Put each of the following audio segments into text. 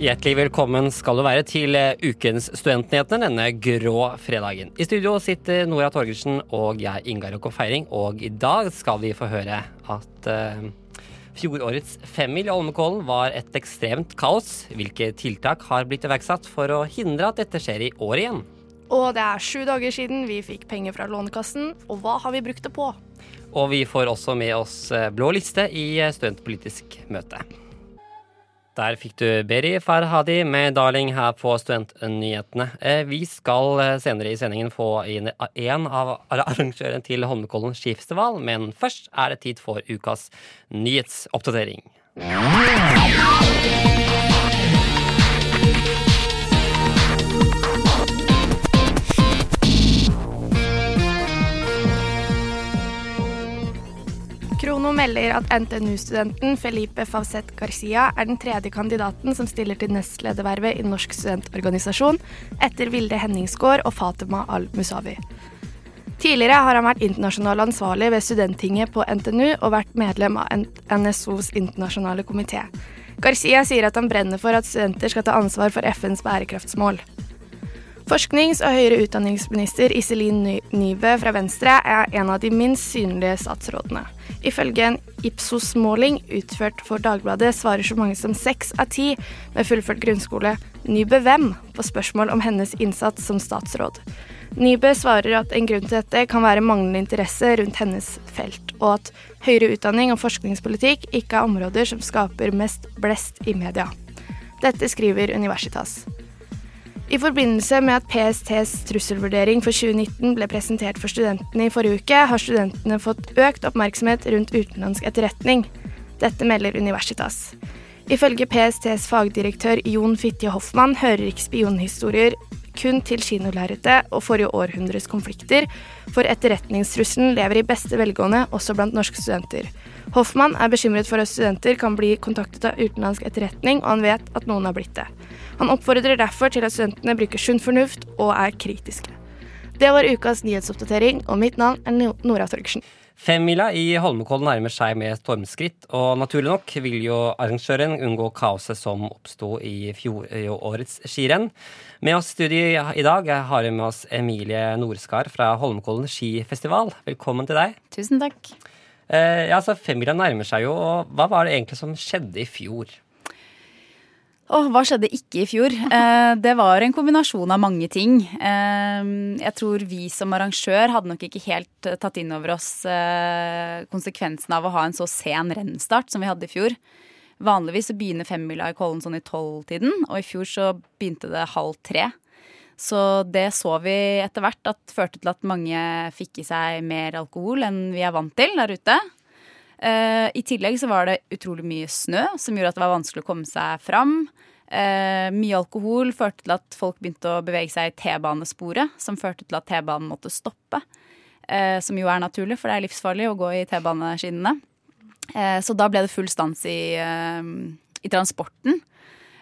Hjertelig velkommen skal du være til eh, ukens Studentnyhetene denne grå fredagen. I studio sitter Nora Torgersen og jeg, Ingar Jakob Feiring, og i dag skal vi få høre at uh, fjorårets femmil i Holmenkollen var et ekstremt kaos. Hvilke tiltak har blitt iverksatt for å hindre at dette skjer i år igjen? Og det er sju dager siden vi fikk penger fra Lånekassen, og hva har vi brukt det på? Og vi får også med oss eh, blå liste i studentpolitisk møte. Der fikk du Beri Farhadi med 'Darling' her på Studentnyhetene. Eh, Vi skal senere i sendingen få inn en av arrangørene til Holmenkollen skifestival, men først er det tid for ukas nyhetsoppdatering. Krono melder at NTNU-studenten Felipe Favset Garcia er den tredje kandidaten som stiller til nestledervervet i Norsk studentorganisasjon, etter Vilde Henningsgård og Fatima Al-Musawi. Tidligere har han vært internasjonal ansvarlig ved Studenttinget på NTNU og vært medlem av NSOs internasjonale komité. Garcia sier at han brenner for at studenter skal ta ansvar for FNs bærekraftsmål. Forsknings- og høyere utdanningsminister Iselin Nybø fra Venstre er en av de minst synlige statsrådene. Ifølge en Ipsos-måling utført for Dagbladet svarer så mange som seks av ti med fullført grunnskole Nybø hvem på spørsmål om hennes innsats som statsråd. Nybø svarer at en grunn til dette kan være manglende interesse rundt hennes felt, og at høyere utdanning og forskningspolitikk ikke er områder som skaper mest blest i media. Dette skriver Universitas. I forbindelse med at PSTs trusselvurdering for 2019 ble presentert for studentene i forrige uke, har studentene fått økt oppmerksomhet rundt utenlandsk etterretning. Dette melder Universitas. Ifølge PSTs fagdirektør Jon Fitje Hoffmann hører ikke spionhistorier kun til kinolerretet og forrige århundres konflikter, for etterretningstrusselen lever i beste velgående også blant norske studenter. Hoffmann er bekymret for at studenter kan bli kontaktet av utenlandsk etterretning, og han vet at noen har blitt det. Han oppfordrer derfor til at studentene bruker sunn fornuft og er kritiske. Det var ukas nyhetsoppdatering, og mitt navn er Nora Torgersen. Femmila i Holmenkollen nærmer seg med stormskritt, og naturlig nok vil jo arrangøren unngå kaoset som oppsto i fjorårets skirenn. Med oss i studio i dag har vi med oss Emilie Norskar fra Holmenkollen skifestival. Velkommen til deg. Tusen takk. Eh, ja, altså Femmila nærmer seg jo, og hva var det egentlig som skjedde i fjor? Åh, hva skjedde ikke i fjor? Eh, det var en kombinasjon av mange ting. Eh, jeg tror vi som arrangør hadde nok ikke helt eh, tatt inn over oss eh, konsekvensen av å ha en så sen rennstart som vi hadde i fjor. Vanligvis så begynner femmila i Kollen sånn i tolvtiden, og i fjor så begynte det halv tre. Så det så vi etter hvert at førte til at mange fikk i seg mer alkohol enn vi er vant til der ute. Uh, I tillegg så var det utrolig mye snø, som gjorde at det var vanskelig å komme seg fram. Uh, mye alkohol førte til at folk begynte å bevege seg i T-banesporet, som førte til at T-banen måtte stoppe. Uh, som jo er naturlig, for det er livsfarlig å gå i T-baneskinnene. så da ble det full stans i, i transporten.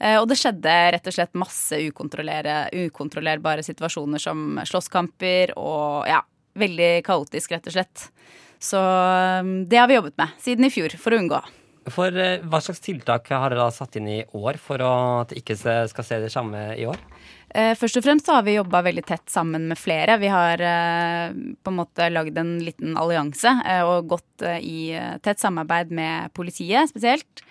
og det skjedde rett og slett masse ukontrollerbare situasjoner som slåsskamper og ja, veldig kaotisk, rett og slett. Så um, det har vi jobbet med siden i fjor, for å unngå. For eh, Hva slags tiltak har dere da satt inn i år for at det ikke skal se det samme i år? Eh, først og fremst har vi jobba veldig tett sammen med flere. Vi har eh, på en måte lagd en liten allianse og gått i tett samarbeid med politiet spesielt.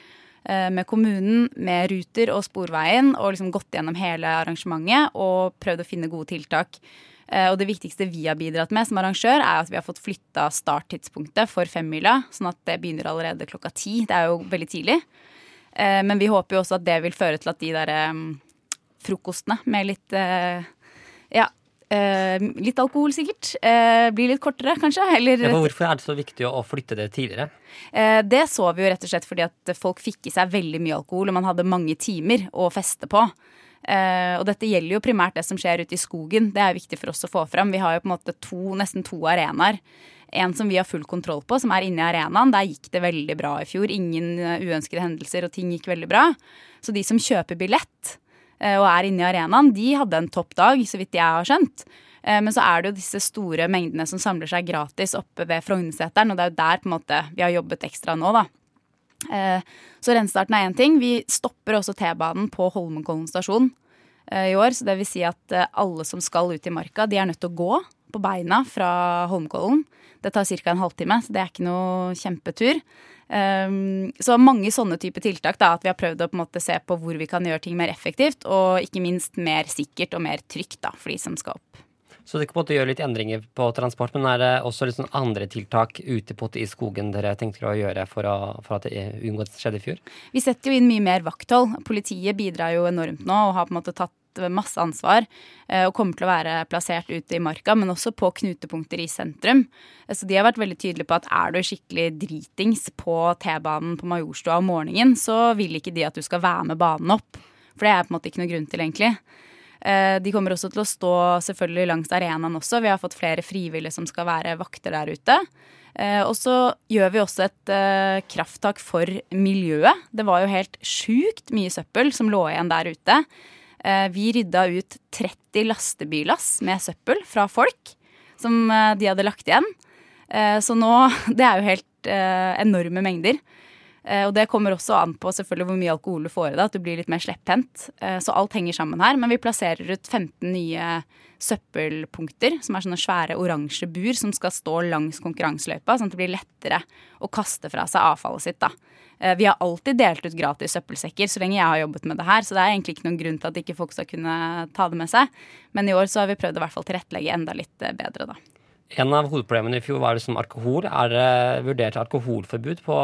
Med kommunen, med Ruter og Sporveien, og liksom gått gjennom hele arrangementet og prøvd å finne gode tiltak og det viktigste vi har bidratt med som arrangør, er at vi har fått flytta starttidspunktet for femmila, sånn at det begynner allerede klokka ti. Det er jo veldig tidlig. Eh, men vi håper jo også at det vil føre til at de der um, frokostene med litt ja, litt alkohol, sikkert. Blir litt kortere, kanskje. Eller, ja, hvorfor er det så viktig å flytte det tidligere? det så vi jo rett og slett fordi at folk fikk i seg veldig mye alkohol, og man hadde mange timer å feste på. Uh, og dette gjelder jo primært det som skjer ute i skogen. Det er viktig for oss å få fram. Vi har jo på en måte to, nesten to arenaer. En som vi har full kontroll på, som er inne i arenaen. Der gikk det veldig bra i fjor. Ingen uh, uønskede hendelser, og ting gikk veldig bra. Så de som kjøper billett uh, og er inne i arenaen, de hadde en topp dag, så vidt jeg har skjønt. Men så er det jo disse store mengdene som samler seg gratis oppe ved Frognerseteren, og det er jo der på en måte vi har jobbet ekstra nå, da. Eh, så rensestarten er én ting. Vi stopper også T-banen på Holmenkollen stasjon eh, i år. Så det vil si at eh, alle som skal ut i marka, de er nødt til å gå på beina fra Holmenkollen. Det tar ca. en halvtime, så det er ikke noe kjempetur. så mange sånne type tiltak. da, At vi har prøvd å på se på hvor vi kan gjøre ting mer effektivt, og ikke minst mer sikkert og mer trygt da, for de som skal opp. Så dere på en måte gjør litt endringer på transport, men er det også litt sånn andre tiltak ute på i skogen dere tenker å gjøre for, å, for at det unngått skjedde i fjor? Vi setter jo inn mye mer vakthold. Politiet bidrar jo enormt nå og har på en måte tatt masse ansvar eh, og kommer til å være plassert ute i marka, men også på knutepunkter i sentrum. Så de har vært veldig tydelige på at er du skikkelig dritings på T-banen på Majorstua om morgenen, så vil ikke de at du skal være med banen opp. For det er på en måte ikke noe grunn til, egentlig. Eh, de kommer også til å stå selvfølgelig langs arenaen også. Vi har fått flere frivillige som skal være vakter der ute. Eh, og så gjør vi også et eh, krafttak for miljøet. Det var jo helt sjukt mye søppel som lå igjen der ute. Vi rydda ut 30 lastebillass med søppel fra folk som de hadde lagt igjen. Så nå Det er jo helt enorme mengder. Eh, og det kommer også an på selvfølgelig hvor mye alkohol du får i deg, at du blir litt mer slepphendt. Eh, så alt henger sammen her. Men vi plasserer ut 15 nye søppelpunkter, som er sånne svære oransje bur som skal stå langs konkurranseløypa, sånn at det blir lettere å kaste fra seg avfallet sitt. da. Eh, vi har alltid delt ut gratis søppelsekker så lenge jeg har jobbet med det her, så det er egentlig ikke noen grunn til at ikke folk skal kunne ta det med seg. Men i år så har vi prøvd å hvert fall tilrettelegge enda litt bedre, da. En av hovedproblemene i fjor var liksom alkohol. Er det vurdert alkoholforbud på,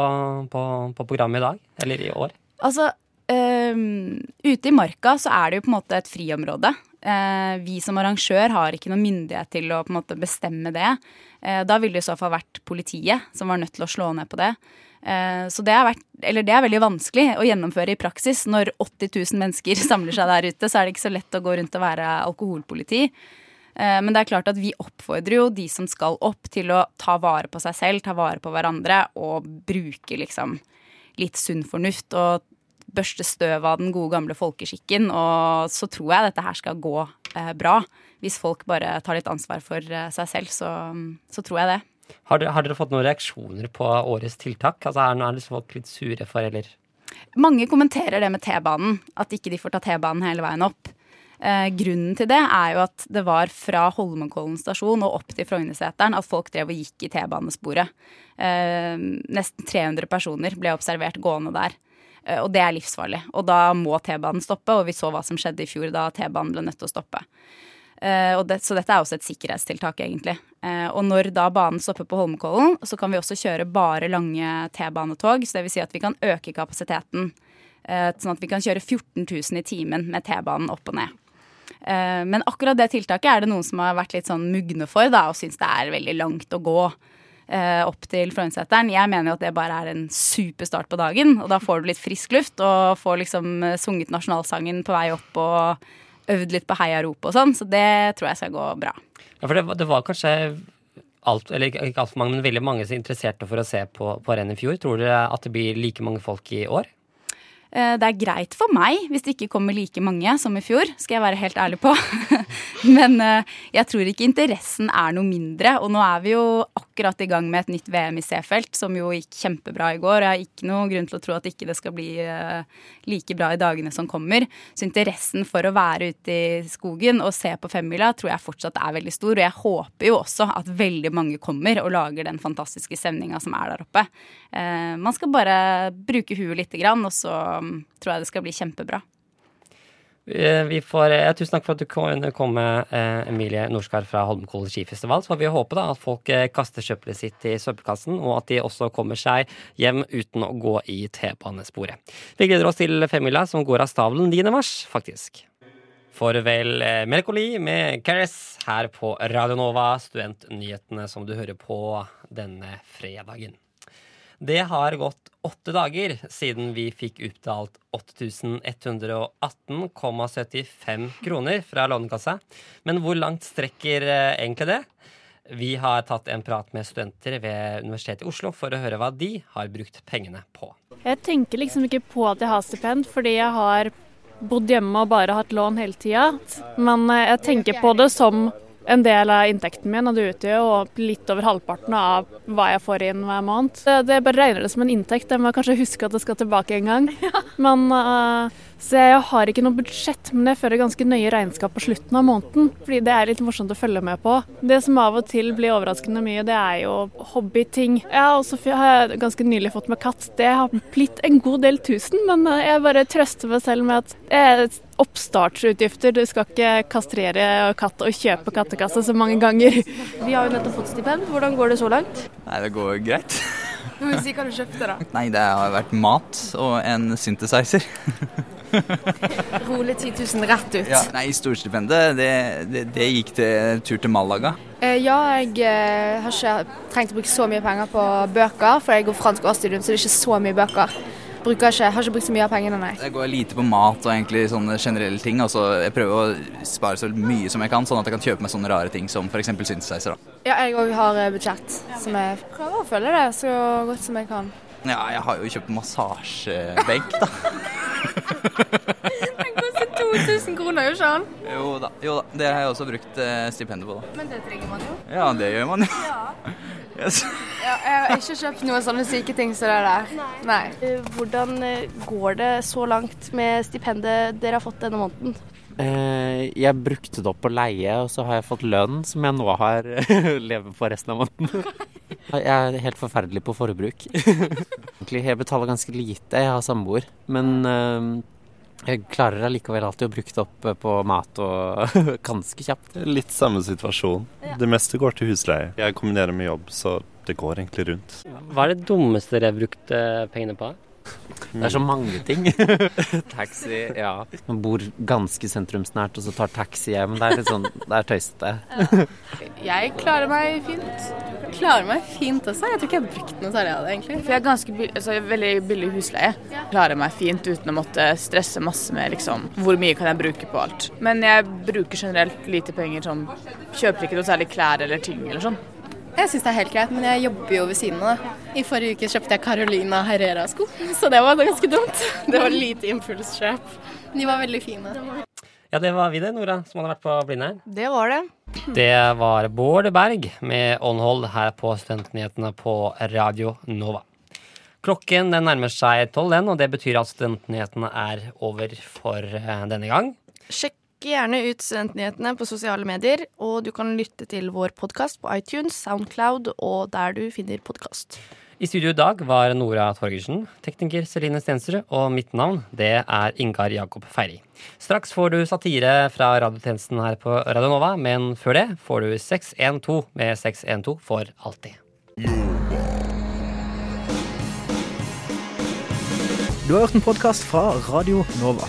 på, på programmet i dag? Eller i år? Altså, um, ute i marka så er det jo på en måte et friområde. Uh, vi som arrangør har ikke noen myndighet til å på en måte bestemme det. Uh, da ville det i så fall vært politiet som var nødt til å slå ned på det. Uh, så det, vært, det, er veldig vanskelig å gjennomføre i praksis. Når 80 000 mennesker samler seg der ute, så er det ikke så lett å gå rundt og være alkoholpoliti. Eh, men det er klart at vi oppfordrer jo de som skal opp, til å ta vare på seg selv, ta vare på hverandre og bruke liksom litt sunn fornuft og børste støv av den gode, gamle folkeskikken. Og så tror jeg dette her skal gå eh, bra. Hvis folk bare tar litt ansvar for eh, seg selv, så, så tror jeg det. Har dere, har dere, fått noen reaksjoner på årets tiltak? Altså Er, er folk litt sure for, eller? Mange kommenterer det med T-banen. At ikke de får ta T-banen hele veien opp. Eh, grunnen til det er jo at det var fra Holmenkollen stasjon og opp til Frognerseteren at folk drev og gikk i T-banesporet. Eh, nesten 300 personer ble observert gående der. Eh, og det er livsfarlig. Og da må T-banen stoppe, og vi så hva som skjedde i fjor da T-banen ble nødt til å stoppe. Det, så dette er også et sikkerhetstiltak, egentlig. Og når da banen stopper på Holmenkollen, så kan vi også kjøre bare lange T-banetog. Så det vil si at vi kan øke kapasiteten. Sånn at vi kan kjøre 14 000 i timen med T-banen opp og ned. Eh, men akkurat det tiltaket er det noen som har vært litt sånn mugne for da, og syns det er veldig langt å gå eh, opp til Frognerseteren. Jeg mener jo at det bare er en super start på dagen, og da får du litt frisk luft og får liksom eh, sunget nasjonalsangen på vei opp og øvd litt på heiarop og sånn, så det tror jeg skal gå bra. Ja, for det, det var kanskje alt, eller ikke altfor mange, men veldig mange som er interesserte for å se på, på rennet i fjor. Tror dere at det blir like mange folk i år? Eh, det er greit for meg hvis det ikke kommer like mange som i fjor, skal jeg være helt ærlig på. Men eh, jeg tror ikke interessen er noe mindre. Og nå er vi jo akkurat i gang med et nytt VM i C-felt, som jo gikk kjempebra i går. Jeg har ikke noen grunn til å tro at ikke det skal bli eh, like bra i dagene som kommer. Så interessen for å være ute i skogen og se på femmila tror jeg fortsatt er veldig stor. Og jeg håper jo også at veldig mange kommer og lager den fantastiske stemninga som er der oppe. Man skal bare bruke huet lite grann, og så tror jeg det skal bli kjempebra. Eh, vi får, ja, tusen takk for at du kunne komme, eh, Emilie Norskar fra Holmenkollen skifestival. Så får vi håpe da at folk eh, kaster søppelet sitt i søppelkassen, og at de også kommer seg hjem uten å gå i T-banesporet. Vi gleder oss til femmila som går av stavelen 9. mars, faktisk. Farvel Melkoli med Cares her på Radio Nova, studentnyhetene som du hører på denne fredagen. Det har gått åtte dager siden vi fikk utbetalt 8118,75 kroner fra Lånekassa. Men hvor langt strekker eh, egentlig det? Vi har tatt en prat med studenter ved Universitetet i Oslo for å høre hva de har brukt pengene på. Jeg tenker liksom ikke på at jeg har stipend, fordi jeg har bodd hjemme og bare hatt lån hele tida. Men eh, jeg tenker på det som en del av inntekten min, og det utgjør jo litt over halvparten av hva jeg får inn hver måned. Det, bare regner det som en inntekt. Jeg må kanskje huske at det skal tilbake en gang. Men, uh, så jeg har ikke noe budsjett, men jeg fører ganske nøye regnskap på slutten av måneden. Fordi det er litt morsomt å følge med på. Det som av og til blir overraskende mye, det er jo hobbyting. Jeg har også har ganske nylig fått meg katt. Det har blitt en god del tusen, men uh, jeg bare trøster meg selv med at jeg oppstartsutgifter. Du skal ikke kastrere katt og kjøpe kattekasse så mange ganger. Vi har jo nettopp fått stipend. Hvordan går det så langt? Nei, det går greit. Hva si hva du kjøpte, da. Nei, det har vært mat og en synthesizer. Rolig 10 000 rett ut. Ja, nei, storstipendet, det, det, det, gikk til tur til Malaga. Eh, ja, jeg eh, har ikke trengt å bruke så mye penger på bøker, for jeg går fransk årsstudium, så det er ikke så mye bøker. Bruker ikke, har ikke brukt så mye av pengene, nei. Jeg går lite på mat og egentlig sånne generelle ting. Altså, jeg prøver å spare så mye som jeg kan, sånn at jeg kan kjøpe meg sånne rare ting som f.eks. synthesizer. Da. Ja, jeg òg har eh, budsjett, som jeg prøver å følge det så godt som jeg kan. Ja, jeg har jo kjøpt massasjebenk, da. Den koster 2000 kroner, gjør ikke den? Jo da, jo da. Det har jeg også brukt eh, stipendet på, da. Men det trenger man jo. Ja, det gjør man jo. Ja. Yes. Ja, jeg har ikke kjøpt noen sånne syke ting som det der. Nei. Nei. Eh, hvordan eh, går det så langt med stipendet dere har fått denne måneden? Eh, jeg brukte det opp på leie, og så har jeg fått lønn som jeg nå har lever på resten av måneden. Jeg er helt forferdelig på forbruk. Jeg betaler ganske lite, jeg har samboer. Men jeg klarer allikevel alltid å bruke det opp på mat og ganske kjapt. Litt samme situasjon. Det meste går til husleie. Jeg kombinerer med jobb, så det går egentlig rundt. Hva er det dummeste dere har brukt pengene på? Det er så mange ting. taxi, ja. Man bor ganske sentrumsnært, og så tar taxi hjem. Det er litt sånn, det er tøysete. Jeg klarer meg fint. Jeg klarer meg fint også. Jeg tror ikke jeg har brukt noe særlig av det, egentlig. For jeg har ganske billig, altså, veldig billig husleie. Jeg klarer meg fint uten å måtte stresse masse med liksom, hvor mye kan jeg bruke på alt. Men jeg bruker generelt lite penger sånn Kjøper ikke noe særlig klær eller ting eller sånn. Jeg syns det er helt greit, men jeg jobber jo ved siden av. I forrige uke kjøpte jeg Carolina Herrera-sko, så det var ganske dumt. Det var lite impulskjøp. De var veldig fine. Ja, det var vi det, Nora, som hadde vært på Blindern. Det var det. Det var Bård Berg med Åndhold her på Studentnyhetene på Radio Nova. Klokken den nærmer seg tolv, den, og det betyr at Studentnyhetene er over for denne gang. Sjekk gjerne ut Studentnyhetene på sosiale medier, og du kan lytte til vår podkast på iTunes, Soundcloud og der du finner podkast. I studio i dag var Nora Torgersen, tekniker Celine Stensrud, og mitt navn det er Ingar Jakob Feiri. Straks får du satire fra radiotjenesten her på Radio Nova, men før det får du 612 med 612 for alltid. Du har hørt en podkast fra Radio Nova.